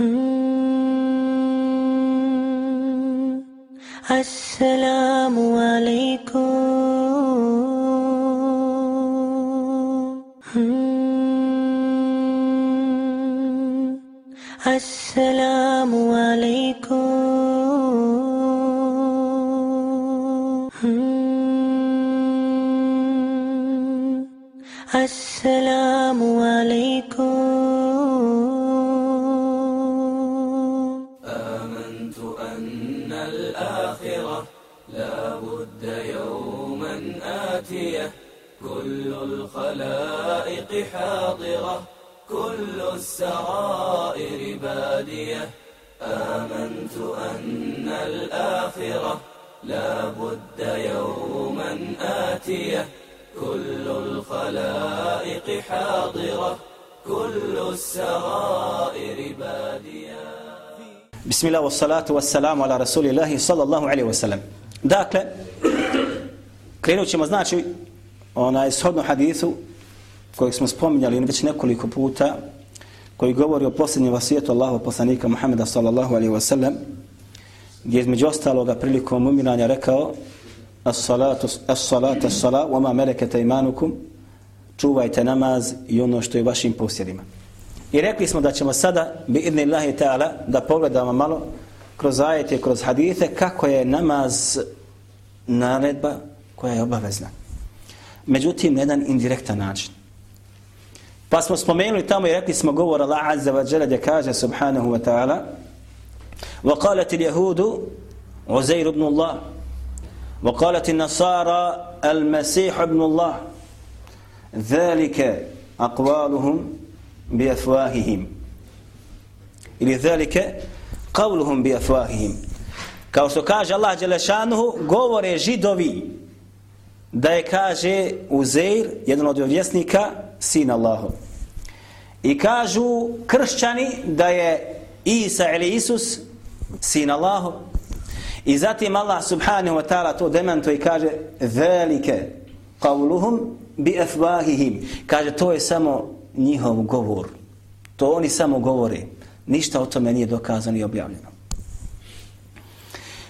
Hmm. Assalamu alaikum. Hmm. Assalamu alaikum. الخلائق حاضرة كل السرائر بادية. آمنت أن الآخرة لا بد يوما آتية. كل الخلائق حاضرة كل السرائر بادية. بسم الله والصلاة والسلام على رسول الله صلى الله عليه وسلم. داكلا كرينو تشيما onaj shodno hadisu kojeg smo spominjali već nekoliko puta koji govori o posljednjem vasijetu Allahu poslanika Muhammeda sallallahu alaihi wasallam gdje između ostaloga prilikom umiranja rekao as-salatu as-salatu as-sala wa ma malakat aymanukum čuvajte namaz i ono što je vašim posjedima. I rekli smo da ćemo sada, bi idni Allahi ta'ala, da pogledamo malo kroz ajete, kroz hadite, kako je namaz naredba koja je obavezna Međutim, na jedan indirektan način. Pa smo spomenuli tamo i rekli smo govor Allah Azza wa Jalla gdje kaže subhanahu wa ta'ala وقالت اليهود عزير بن الله وقالت النصارى المسيح ابن الله ذلك أقوالهم بأفواههم ili ذلك قولهم بأفواههم kao što kaže Allah Đelešanuhu govore židovi da je kaže Uzeir jedan od vjesnika sin Allahu i kažu kršćani da je Isa ili Isus sin Allahu i zatim Allah subhanahu wa ta'ala to demantuje i kaže velike qavluhum bi afwahihim kaže to je samo njihov govor. To oni samo govore. Ništa o tome nije dokazano i objavljeno.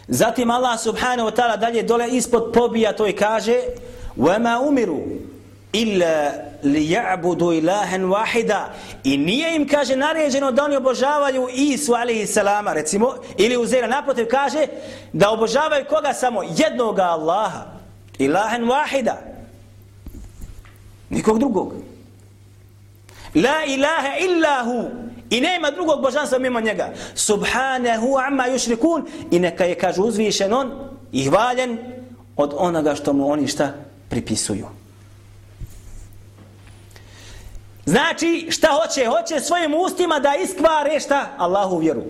Zatim Allah subhanahu wa ta'ala dalje dole ispod pobija to i kaže وَمَا umiru illa li ja'budu ilahen wahida i nije im kaže naređeno da oni obožavaju Isu alaihi salama recimo ili uzera naprotiv kaže da obožavaju koga samo jednoga Allaha ilahen wahida nikog drugog La ilaha illa hu. I nema drugog božanstva mimo njega. Subhanahu amma yushrikun. I neka je, kaže, uzvišen on i hvaljen od onoga što mu oni šta pripisuju. Znači, šta hoće? Hoće svojim ustima da iskvare šta? Allahu vjeru.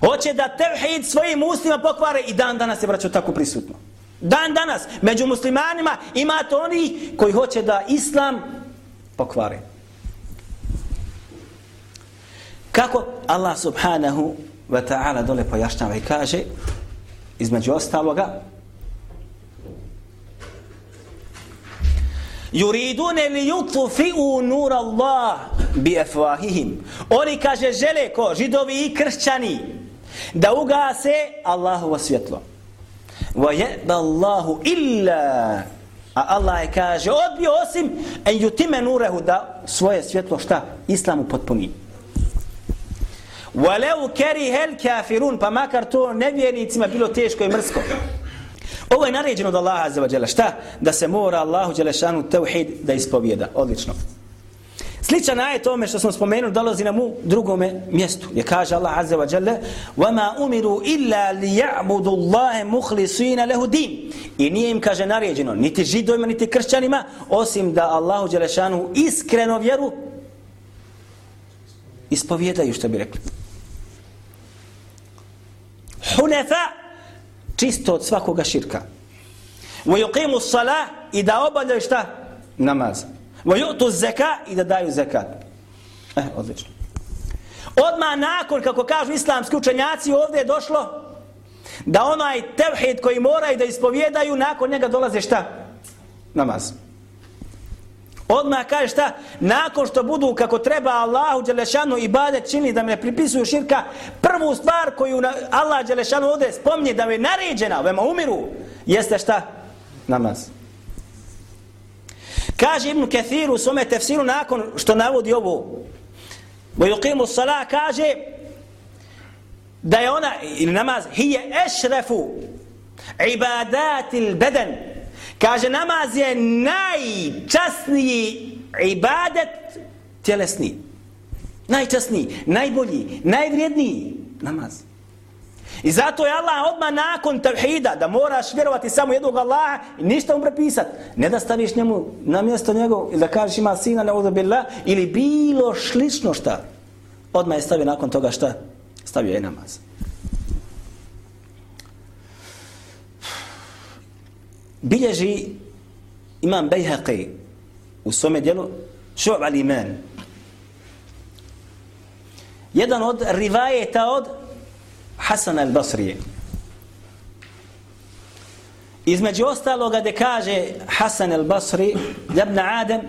Hoće da tevhid svojim ustima pokvare i dan danas je vraćao tako prisutno. Dan danas, među muslimanima imate oni koji hoće da islam pokvare. Kako Allah subhanahu wa ta'ala dole pojašnjava i kaže između ostaloga Yuridune li yutfi'u nur Allah bi afwahihim. Oni kaže žele ko židovi i kršćani da ugase Allahovo svjetlo. Wa ya'ba Allahu illa A Allah je kaže, odbio osim en yutime nurehu da svoje svjetlo šta? Islamu potpuni. Walau keri hel kafirun, pa makar to nevjernicima bilo teško i mrsko. Ovo je naređeno od Allaha za vađela. Šta? Da se mora Allahu Đelešanu tevhid da ispovijeda. Odlično. Sličan je tome što smo spomenuli dolazi nam u drugome mjestu. Je kaže Allah Azza wa Jalla وَمَا أُمِرُوا إِلَّا لِيَعْبُدُ اللَّهِ مُخْلِصُينَ لَهُ دِينَ I nije im kaže naređeno, niti židovima, niti kršćanima, osim da Allahu Đelešanu iskreno vjeru ispovjedaju, što bi rekli. Hunefa, čisto od svakoga širka. وَيُقِيمُ الصَّلَةِ I da obavljaju šta? Namaz. وَيُؤْتُ zeka i da daju zekat. Eh, odlično. Odmah nakon, kako kažu islamski učenjaci, ovdje je došlo da onaj tevhid koji moraju da ispovjedaju, nakon njega dolaze šta? Namaz. Odmah kaže šta? Nakon što budu kako treba Allahu Đelešanu i Bade čini da me pripisuju širka, prvu stvar koju Allah Đelešanu ovdje spomni da je naređena, vema umiru, jeste šta? Namaz. Kaže Ibn Kathir u svome tefsiru nakon što navodi ovu Vojuqimu sala kaže da je ona, ili namaz, hije ešrefu ibadatil beden, kaže namaz je najčasniji ibadet tjelesni najčasniji, najbolji, najvrijedniji namaz I zato je Allah odmah nakon tevhida da moraš vjerovati samo jednog Allaha i ništa mu prepisat. Ne da staviš njemu na mjesto njegov ili da kažeš ima sina ne billah ili bilo šlično šta. Odmah je stavio nakon toga šta? Stavio je namaz. Bilježi imam Bejhaqi u svome dijelu Šu'b al-Iman. Jedan od rivajeta od Hasan al-Basrije. Između ostaloga da kaže Hasan al-Basri, jabna Adem,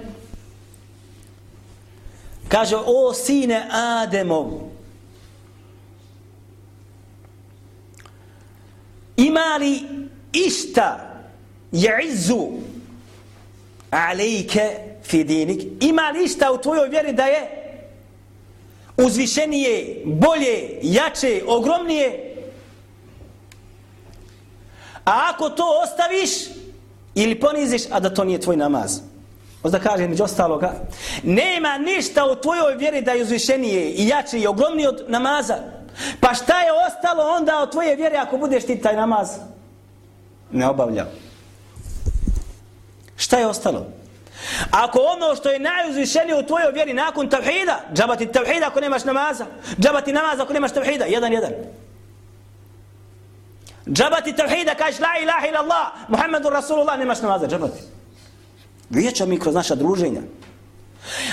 kaže, o sine Ademov, ima li išta je'izu alejke fi dinik, ima li išta u tvojoj vjeri da je uzvišenije, bolje, jače, ogromnije. A ako to ostaviš ili poniziš, a da to nije tvoj namaz. Možda kaže među ostaloga, nema ništa u tvojoj vjeri da je uzvišenije i jače i ogromnije od namaza. Pa šta je ostalo onda od tvoje vjere ako budeš ti taj namaz ne obavljao? Šta je ostalo? Ako ono što je najuzvišenije u tvojoj vjeri nakon tavhida, džabati tavhida ako nemaš namaza, džabati namaza ako nemaš tavhida, jedan, jedan. Džabati tavhida, kažeš la ilaha ila Allah, Muhammedu Rasulullah, nemaš namaza, džabati. Vijeća mi kroz naša druženja.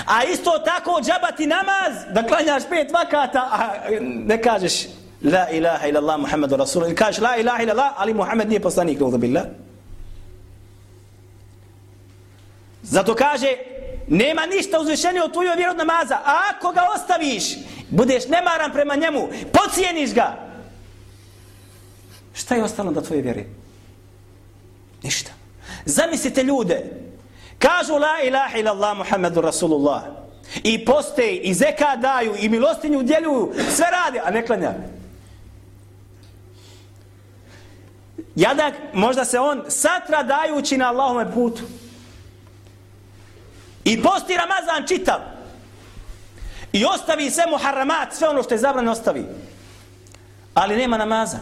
A isto tako džabati namaz, da klanjaš pet vakata, a ne kažeš la ilaha ila Allah, Muhammedu Rasulullah, ili kažeš la ilaha ila Allah, ali Muhammed nije poslanik, ne billah. Zato kaže, nema ništa uzvišenije od tvojoj vjeru namaza. A ako ga ostaviš, budeš nemaran prema njemu, pocijeniš ga. Šta je ostalo da tvoje vjeri? Ništa. Zamislite ljude, kažu la ilaha illallah Muhammedu Rasulullah. I poste, i zeka daju, i milostinju djeljuju, sve rade, a ne klanja. Jadak, možda se on satra dajući na Allahome putu. I posti Ramazan čitav. I ostavi sve muharramat, sve ono što je zabranjeno ostavi. Ali nema namaza.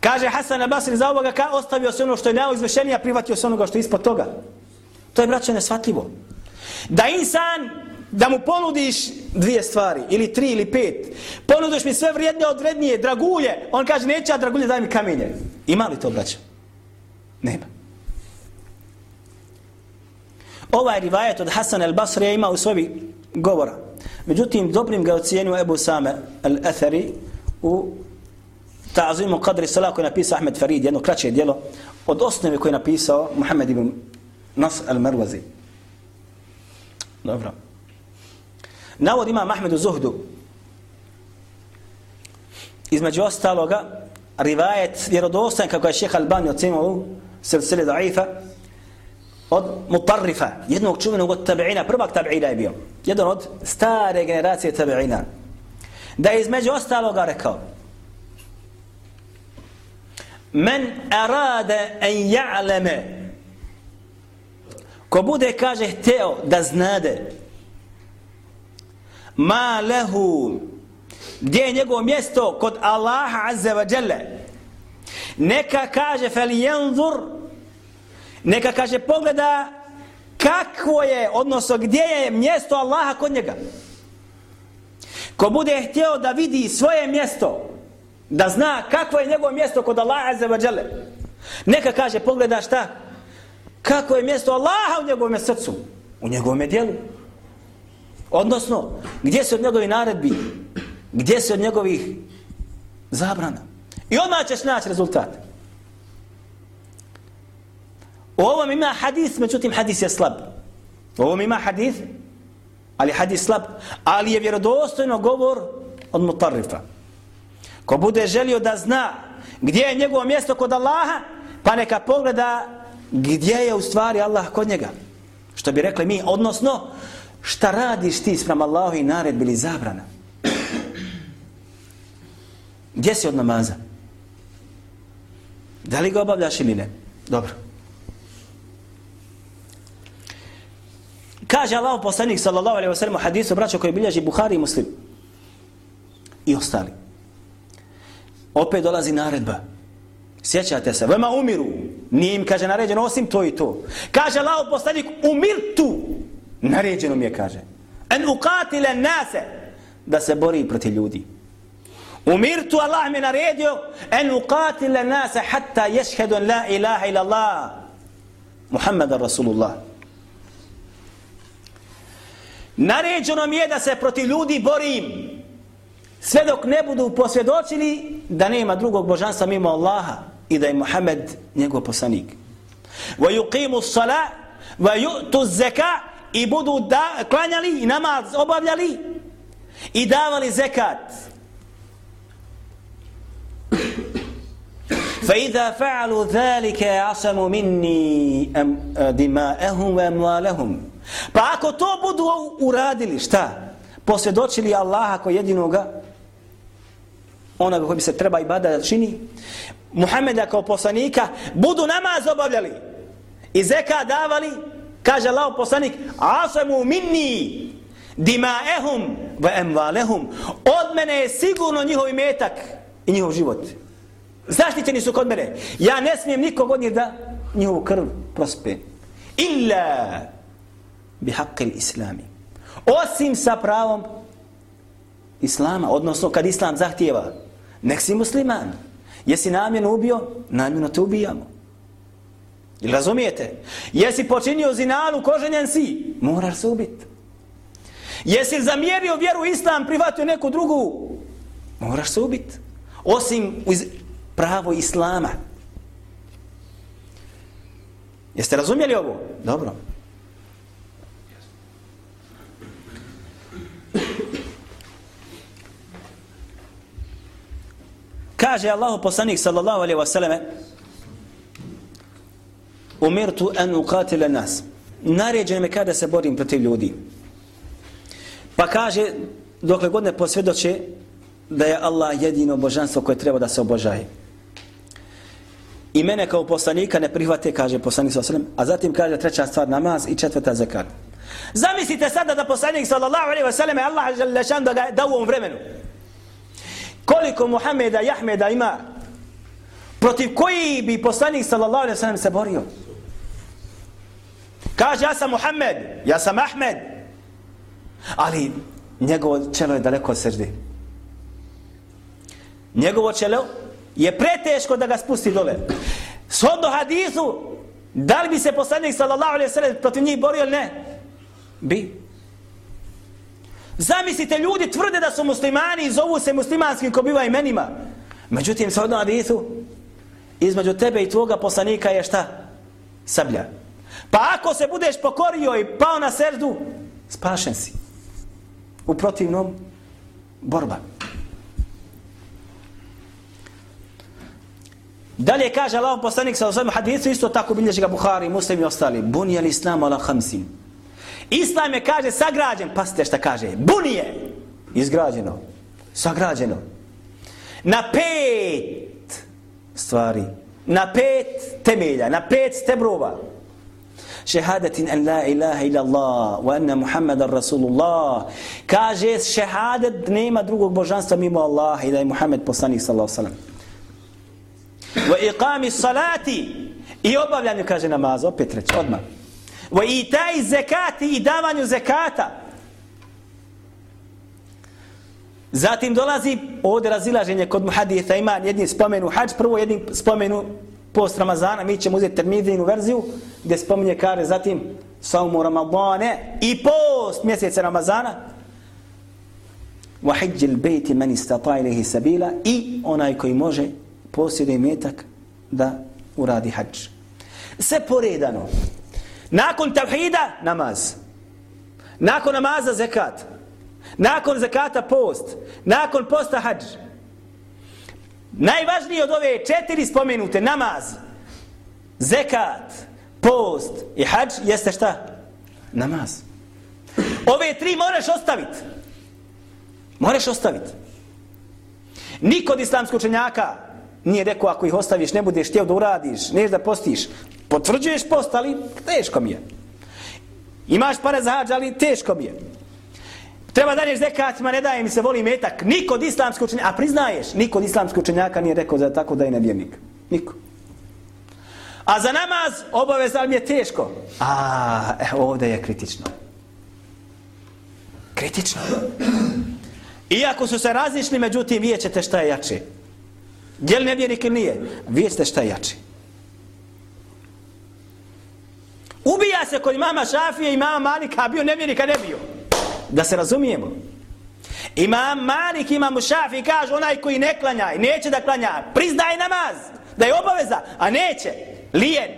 Kaže Hasan al-Basri za ovoga, ka ostavio se ono što je neoizvešenije, a privatio se onoga što je ispod toga. To je, braće, nesvatljivo. Da insan, da mu ponudiš dvije stvari, ili tri, ili pet, ponudiš mi sve vrijednije od vrednije, dragulje, on kaže, neće, a dragulje, daj mi kamenje. Ima li to, braće? Nema. Ovaj rivajet od Hasan al-Basrija ima u svoji govora. Međutim, dobrim ga ocijenio Ebu Same al-Athari u Ta'zimu Qadri Salah koji je napisao Ahmed Farid, jedno kraće dijelo, od osnove koje je napisao Muhammed ibn Nas al-Marwazi. Dobro. Navod ima Ahmed u Zuhdu. Između ostaloga, rivajet vjerodostan kako je šeha Albani ocenio u silsili da'ifa, od mutarrifa, jednog čuvenog od tabi'ina, prvak tabi'ina je bio, jedan od stare generacije tabi'ina, da je između ostaloga rekao, men arade en ja'leme, ko bude, kaže, hteo da znade, ma lehu, gdje je njegovo mjesto kod Allaha azza wa jalla, neka kaže, fel jenzur, neka kaže pogleda kakvo je, odnosno gdje je mjesto Allaha kod njega. Ko bude htio da vidi svoje mjesto, da zna kakvo je njegovo mjesto kod Allaha Azza wa Jale, neka kaže pogleda šta? Kako je mjesto Allaha u njegovom srcu? U njegovom dijelu. Odnosno, gdje se od njegovih naredbi? Gdje se od njegovih zabrana? I odmah ćeš naći rezultat. U ovom ima hadis, međutim hadis je slab. Ovo ima hadis, ali hadis slab, ali je vjerodostojno govor od mutarrifa. Ko bude želio da zna gdje je njegovo mjesto kod Allaha, pa neka pogleda gdje je u stvari Allah kod njega. Što bi rekli mi, odnosno, šta radiš ti sprem Allahu i nared bili zabrana? Gdje si od namaza? Da li ga obavljaš ili ne? Dobro. Kaže Allah poslanik sallallahu alaihi wa sallam u hadisu braćo koji bilježi Buhari i Muslim. I ostali. Opet dolazi naredba. Sjećate se, vema umiru. Nije im, kaže, naređeno osim to i to. Kaže Allah poslanik, umir tu. Naređeno mi je, kaže. En uqatile nase. Da se bori proti ljudi. Umirtu, Allah mi naredio. En uqatile nase hatta ješhedu la ilaha ila Allah. Muhammadan Rasulullah. Naređeno mi je da se proti ljudi borim. Sve dok ne budu posvjedočili da nema drugog božanstva mimo Allaha i da je Muhammed njegov poslanik. Wa yuqimu s-sala wa yu'tu z-zaka i budu da, klanjali i namaz obavljali i davali zekat. فإذا فعلوا ذلك عصموا مني دماءهم وأموالهم Pa ako to budu uradili, šta? Posvjedočili Allaha ko jedinoga, onoga koji bi se treba i bada da čini, Muhammeda kao poslanika, budu namaz obavljali i zeka davali, kaže Allah poslanik, asamu minni dimaehum ve emvalehum. Od mene je sigurno njihov imetak i njihov život. Zaštićeni su kod mene. Ja ne smijem nikog od njih da njihovu krv prospe. Illa bi haqqil islami. Osim sa pravom islama, odnosno kad islam zahtjeva, nek si musliman. Jesi namjerno ubio, namjerno te ubijamo. Ili razumijete? Jesi počinio zinalu, koženjen si, moraš se ubiti. Jesi zamjerio vjeru islam, privatio neku drugu, moraš se ubiti. Osim uz pravo islama. Jeste razumjeli ovo? Dobro. Kaže Allahu poslanik sallallahu alejhi ve selleme Umirtu an uqatila nas. Naređeno mi kada se borim protiv ljudi. Pa kaže dokle god ne posvjedoče da je Allah jedino božanstvo koje treba da se obožaje. I mene kao poslanika ne prihvate, kaže poslanik sallallahu alejhi ve a zatim kaže treća stvar namaz i četvrta zekat. Zamislite sada da poslanik sallallahu alejhi ve selleme Allah dželle šan da ga da u ovom vremenu. Koliko Muhameda i Ahmeda ima protiv koji bi poslanik sallallahu alejhi ve sellem se borio? Kaže ja sam Muhammed, ja sam Ahmed. Ali njegovo čelo je daleko od srdi. Njegovo čelo je preteško da ga spusti dole. Shodno hadisu, da li bi se poslanik sallallahu alejhi ve sellem protiv njih borio ili ne? Bi. Zamislite, ljudi tvrde da su muslimani i zovu se muslimanskim ko biva imenima. Međutim, sa odnom hadisu, između tebe i tvoga poslanika je šta? Sablja. Pa ako se budeš pokorio i pao na serdu, spašen si. U protivnom, borba. Dalje kaže Allah poslanik sa osvijem hadithu, isto tako bilježi ga Buhari, muslim i ostali. Bunijel islam ala hamsin. Islam je, kaže, sagrađen. Pasite šta kaže. Bunije. Izgrađeno. Sagrađeno. Na pet stvari. Na pet temelja. Na pet stebrova. Šehadetin en la ilaha ila Allah wa anna Muhammadan Rasulullah. Kaže šehadet nema drugog božanstva mimo Allah i da je Muhammed poslanik sallallahu sallam. Wa iqami salati i obavljanju, kaže namaz, opet reći, odmah. Wa itai zekati i davanju zekata. Zatim dolazi ovdje razilaženje kod muhaditha ima jedni spomenu hađ, prvo jedni spomenu post Ramazana, mi ćemo uzeti termidinu verziju gdje spominje kare zatim saumu Ramadane i post mjeseca Ramazana wa hijjil bejti man istata ilihi sabila i onaj koji može posjeduje metak da uradi hađ. Sve poredano. Nakon tavhida, namaz. Nakon namaza zekat. Nakon zekata post. Nakon posta hađ. Najvažniji od ove četiri spomenute, namaz, zekat, post i hađ, jeste šta? Namaz. Ove tri moraš ostaviti. Moraš ostaviti. Niko od islamskog učenjaka nije rekao ako ih ostaviš, ne budeš htio da uradiš, neš da postiš. Potvrđuješ post, ali teško mi je. Imaš pare za hađ, ali teško mi je. Treba da neš zekatima, ne daje mi se, voli metak. Niko od islamskog učenjaka, a priznaješ, niko od islamskog učenjaka nije rekao za tako da je nevjernik. Niko. A za namaz obaveza mi je teško. A, e, ovdje je kritično. Kritično. Iako su se različni, međutim, vijećete šta je jače. Je li nevjernik ili nije? Vijećete šta je jače. Ubija se kod imama Šafije i imama Malika, a bio nevjernik, a ne bio. Da se razumijemo. Imam Malik, imam Šafi kaže onaj koji ne klanja i neće da klanja, priznaje namaz, da je obaveza, a neće. Lijen.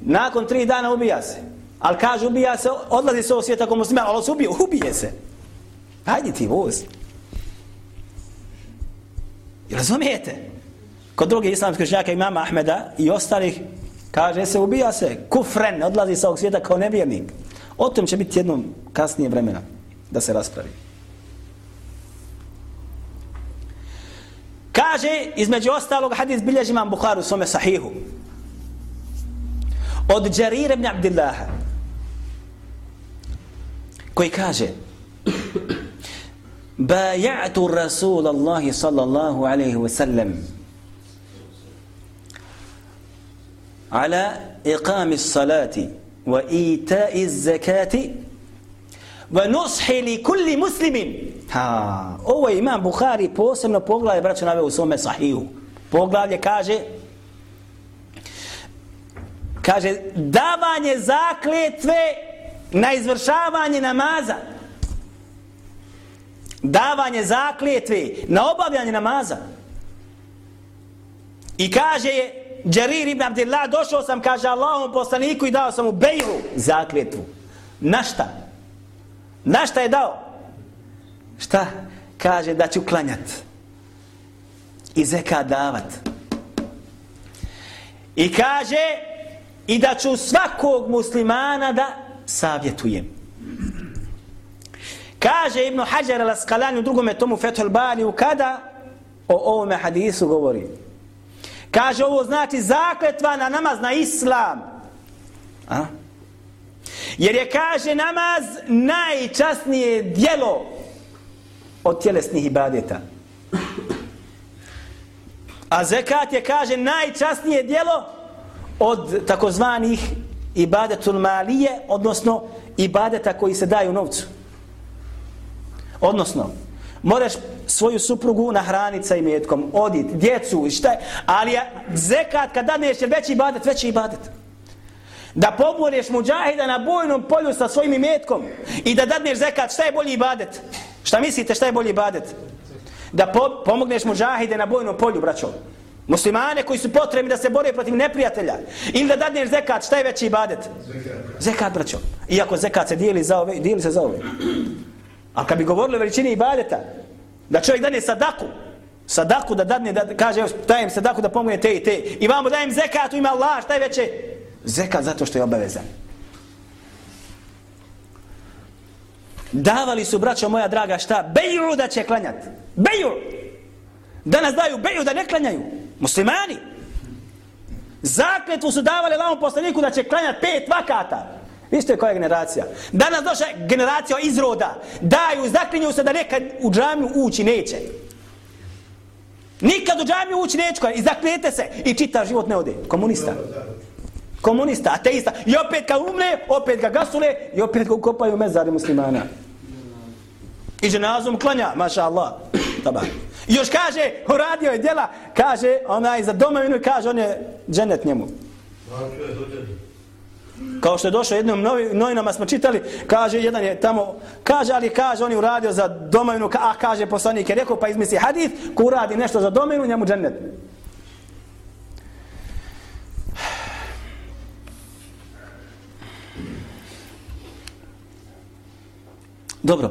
Nakon tri dana ubija se. Ali kaže ubija se, odlazi se ovo svijeta ako muslima, ali se ubije, ubije se. Hajdi ti voz. Razumijete? Kod drugi islamske žnjaka imama Ahmeda i ostalih, Kaže se, ubija se, kufren, odlazi sa ovog svijeta kao nevjernik. O tom će biti jednom kasnije vremena da se raspravi. Kaže, između ostalog, hadis bilježi imam Bukharu, svome sahihu. Od Jarir ibn Abdillaha, koji kaže, بايعت الرسول sallallahu صلى wa sallam, على إقام الصلاة وإيتاء الزكاة ونصح لكل مسلم ها ovo je imam Buhari posebno poglavlje braćo naveo u svome sahihu poglavlje kaže kaže davanje zakletve na izvršavanje namaza davanje zakletve na obavljanje namaza. I kaže je Džarir ibn Abdillah, došao sam, kaže Allahom poslaniku i dao sam mu bejru zakletvu. Na šta? Na šta je dao? Šta? Kaže da ću klanjat. I zeka davat. I kaže i da ću svakog muslimana da savjetujem. Kaže Ibn Hajar al-Asqalani u drugome tomu Fethul Bari kada o ovome hadisu govori. Kaže ovo znači zakletva na namaz na islam. A? Jer je kaže namaz najčasnije dijelo od tjelesnih ibadeta. A zekat je kaže najčasnije dijelo od takozvanih ibadetul malije, odnosno ibadeta koji se daju novcu. Odnosno, moraš svoju suprugu nahraniti sa imetkom, odit, djecu i šta je, ali je zekat kad dadneš je veći ibadet, veći ibadet. Da poboriš muđahida na bojnom polju sa svojim imetkom i da dadneš zekat, šta je bolji ibadet? Šta mislite šta je bolji ibadet? Da po, pomogneš muđahide na bojnom polju, braćo. Muslimane koji su potrebni da se bore protiv neprijatelja. Ili da dadneš zekat, šta je veći ibadet? Zekat, zekat braćo. Iako zekat se dijeli, za ove, dijeli se za ove. A kad bi govorili o veličini ibadeta, da čovjek dane sadaku, sadaku da dadne, da kaže, dajem sadaku da pomogne te i te, i vamo dajem zekat u ime Allah, šta je veće? Zekat zato što je obavezan. Davali su, braćo moja draga, šta? Beju da će klanjat. Beju! Danas daju beju da ne klanjaju. Muslimani. Zakletvu su davali lavom poslaniku da će klanjat pet vakata. Isto je koja generacija. Danas došla generacija izroda. Daju, zaklinju se da nekad u džamiju ući neće. Nikad u džamiju ući neće. I zaklijete se. I čita život ne ode. Komunista. Komunista, ateista. I opet kad umre, opet ga gasule i opet ga ukopaju mezari muslimana. I dženazom klanja, maša Allah. Taba. I još kaže, uradio je djela, kaže, onaj za domovinu kaže, on je dženet njemu. Kao što je došao jednom novinama smo čitali, kaže jedan je tamo, kaže ali kaže on je uradio za domovinu, a kaže poslanik je rekao pa izmisli hadith, ko uradi nešto za domovinu, njemu džennet. Dobro.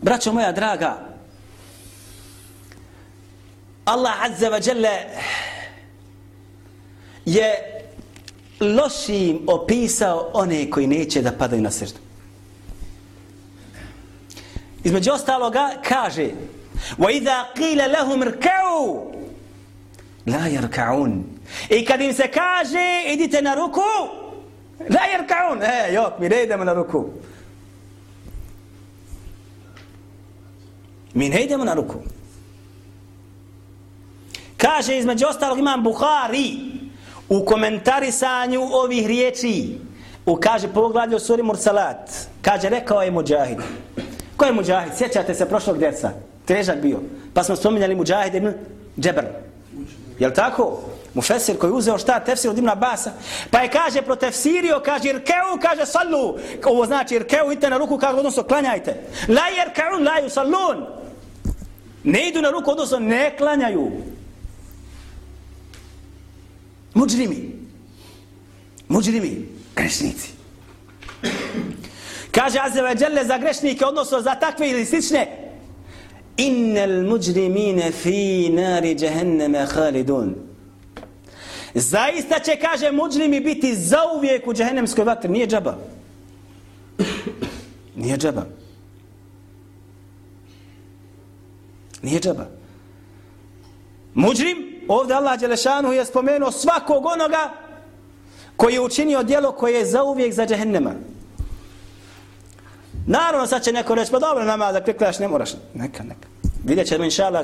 Braćo moja draga, Allah Azza wa Jalla je lošim opisao one koji neće da padaju na srdu. Između ostaloga kaže وَإِذَا قِيلَ لَهُمْ رْكَعُوا لَا يَرْكَعُونَ I kad im se kaže idite na ruku لَا يَرْكَعُونَ E, jok, mi ne idemo na ruku. Mi ne idemo na ruku. Kaže između ostalog imam Buhari u komentarisanju ovih riječi. U kaže poglavlju suri Mursalat. Kaže rekao je Mujahid. Ko je Mujahid? sjećate se prošlog djeca težak bio. Pa smo spominjali Mujahid ibn Džebr jel tako? Mufesir koji uzeo šta? Tefsir od Ibn Basa pa je kaže protefsirio kaže irkeu kaže sallu. Ovo znači irkeu idite na ruku kaže odnosno klanjajte. La irkeun la yusallun ne idu na ruku odnosno ne klanjaju. Muđrimi. Muđrimi. Grešnici. Kaže Azeva Đelle za grešnike, odnosno za takve ili slične. Innel muđrimine fi nari džehenneme halidun. Zaista će, kaže, muđrimi biti zauvijek u džehennemskoj vatri. Nije džaba. Nije džaba. Nije džaba. Muđrim, ovdje Allah Đelešanu je spomenuo svakog onoga koji je učinio dijelo koje je zauvijek za džehennema. Naravno sad će neko reći, pa dobro nama da kliklaš ne moraš. Neka, neka. Vidjet ćemo inša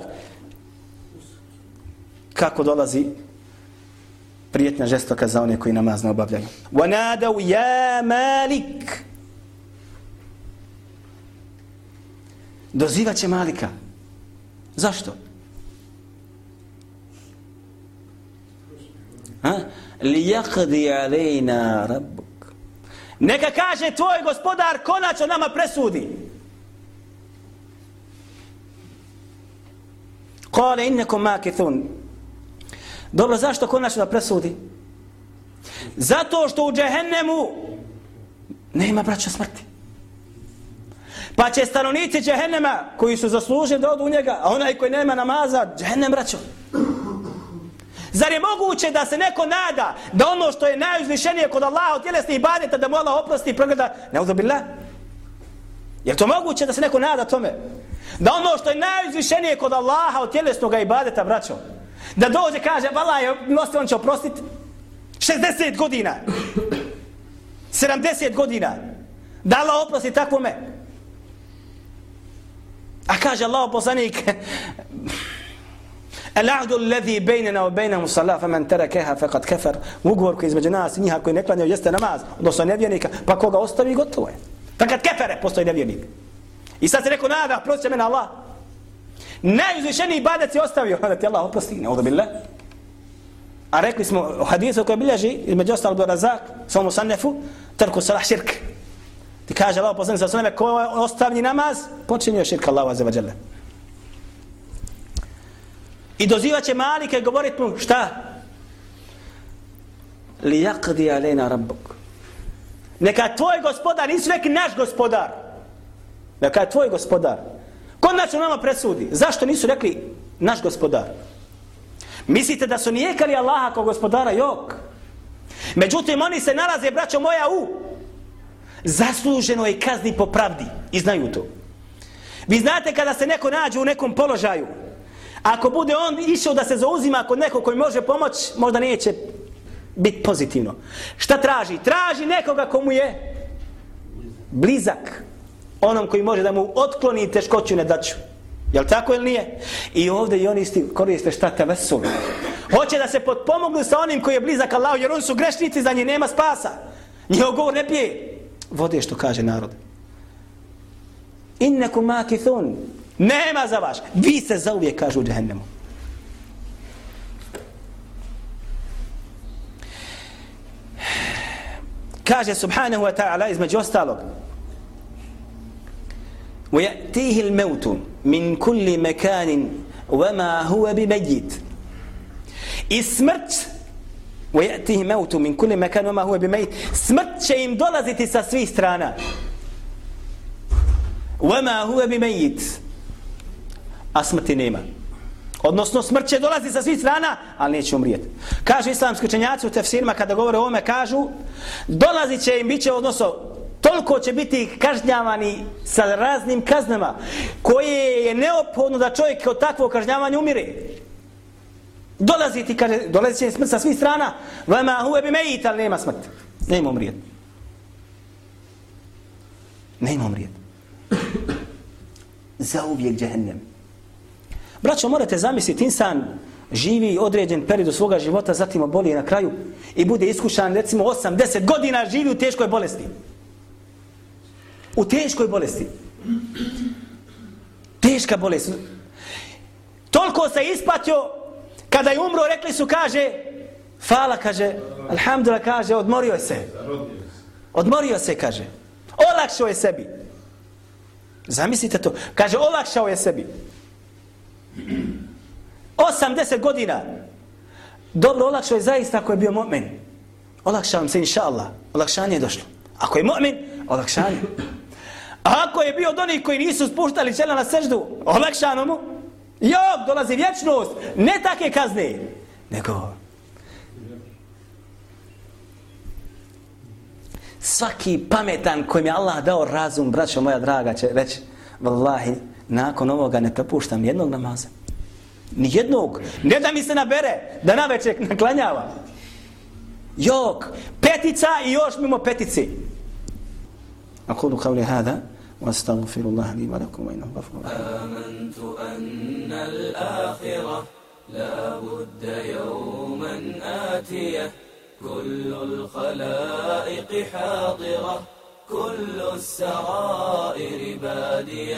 kako dolazi prijetna žestoka za one koji namaz ne obavljaju. وَنَادَوْ يَا مَالِكْ Dozivat će Malika. Zašto? Li yaqdi alejna rabbuk neka kaže tvoj gospodar konačno nama presudi Kale innekom makithun. Dobro, zašto konačno da presudi? Zato što u džehennemu nema braća smrti. Pa će stanovnici džehennema koji su zasluženi da odu u njega, a onaj koji nema namaza, džehennem braćo. Zar je moguće da se neko nada da ono što je najuzvišenije kod Allaha od tjelesnih ibadeta da mu Allah oprosti i progleda? Ne. Je to moguće da se neko nada tome? Da ono što je najuzvišenije kod Allaha od tjelesnog ibadeta, braćo, da dođe kaže, vala je, nosi on će oprostiti 60 godina, 70 godina, da Allah oprosti takvome. A kaže Allah poslanik, Al-ahdu alladhi baynana wa baynahum salat faman tarakaha faqad kafar. Ugovor koji između nas i njih koji ne klanjaju jeste namaz, odnosno nevjernika, pa koga ostavi gotovo je. Pa kad kefere postoji nevjernik. I sad se neko nada, prosti mene Allah. Najuzvišeniji ibadet si ostavio, da ti Allah oprosti, ne odo billah. A rekli smo u hadisu koji bilježi, između ostalo do razak, svom sannefu, trku salah širk. Ti kaže Allah poslani sa sveme, ko ostavni namaz, počinio širk Allahu azza wa jalla. I dozivat će Malike govorit mu šta? Li jakdi alena rabbuk. Neka tvoj gospodar, nisu neki naš gospodar. Neka je tvoj gospodar. Ko nas nama presudi? Zašto nisu rekli naš gospodar? Mislite da su nijekali Allaha kao gospodara? Jok. Međutim, oni se nalaze, braćo moja, u zasluženoj kazni po pravdi. I znaju to. Vi znate kada se neko nađe u nekom položaju, Ako bude on išao da se zauzima kod nekog koji može pomoć, možda neće biti pozitivno. Šta traži? Traži nekoga komu je blizak. Onom koji može da mu otkloni teškoću ne daću. Jel tako ili nije? I ovdje i oni isti koriste šta te vesul. Hoće da se potpomognu sa onim koji je blizak Allahu, jer oni su grešnici, za njih nema spasa. Njihov govor ne pije. Vode što kaže narod. Innekum makithun. Nema za vaš. Vi se za uvijek kažu u džehennemu. Kaže subhanahu wa ta'ala između ostalog ويأتيه الموت من كل مكان وما هو بميت I smrt وَيَأْتِهِ مَوْتُ مِنْ كُلِّ مَكَانُ وَمَا هُوَ بِمَيْتِ Smrt će im dolaziti sa svih strana. وَمَا هُوَ بِمَيْتِ A smrti nema. Odnosno smrt će dolazi sa svih strana, ali neće umrijeti. Kažu islamski učenjaci u tefsirima kada govore o ome, kažu dolazi će im, bit će, odnosno toliko će biti kažnjavani sa raznim kaznama koje je neophodno da čovjek od takvog kažnjavanja umire. Dolazi ti, kaže, dolazi će smrt sa svih strana, vama huve bi mejit, ali nema smrt. Nema umrijet. Nema umrijet. Zauvijek džehennem. Braćo, morate zamisliti, insan živi određen period svoga života, zatim oboli na kraju i bude iskušan, recimo 8-10 godina živi u teškoj bolesti. U teškoj bolesti. Teška bolest. Toliko se ispatio, kada je umro, rekli su, kaže, fala, kaže, alhamdulillah, kaže, odmorio se. Odmorio se, kaže. Olakšao je sebi. Zamislite to. Kaže, olakšao je sebi. 80 godina. Dobro, olakšao je zaista ako je bio mu'min. Olakšao se, inša Allah. Olakšanje je došlo. Ako je mu'min, olakšanje. A ako je bio od onih koji nisu spuštali čela na seždu, olakšano mu, jok, dolazi vječnost, ne take kazne, nego svaki pametan kojim je Allah dao razum, braćo moja draga, će reći, vallahi, nakon ovoga ne propuštam jednog namaza. Ni jednog. Ne da mi se nabere, da na večer naklanjava. Jok, petica i još mimo petici. أقول قولي هذا وأستغفر الله لي ولكم وإنه غفور آمنت أن الآخرة لا بد يوما آتية كل الخلائق حاضرة كل السرائر بادية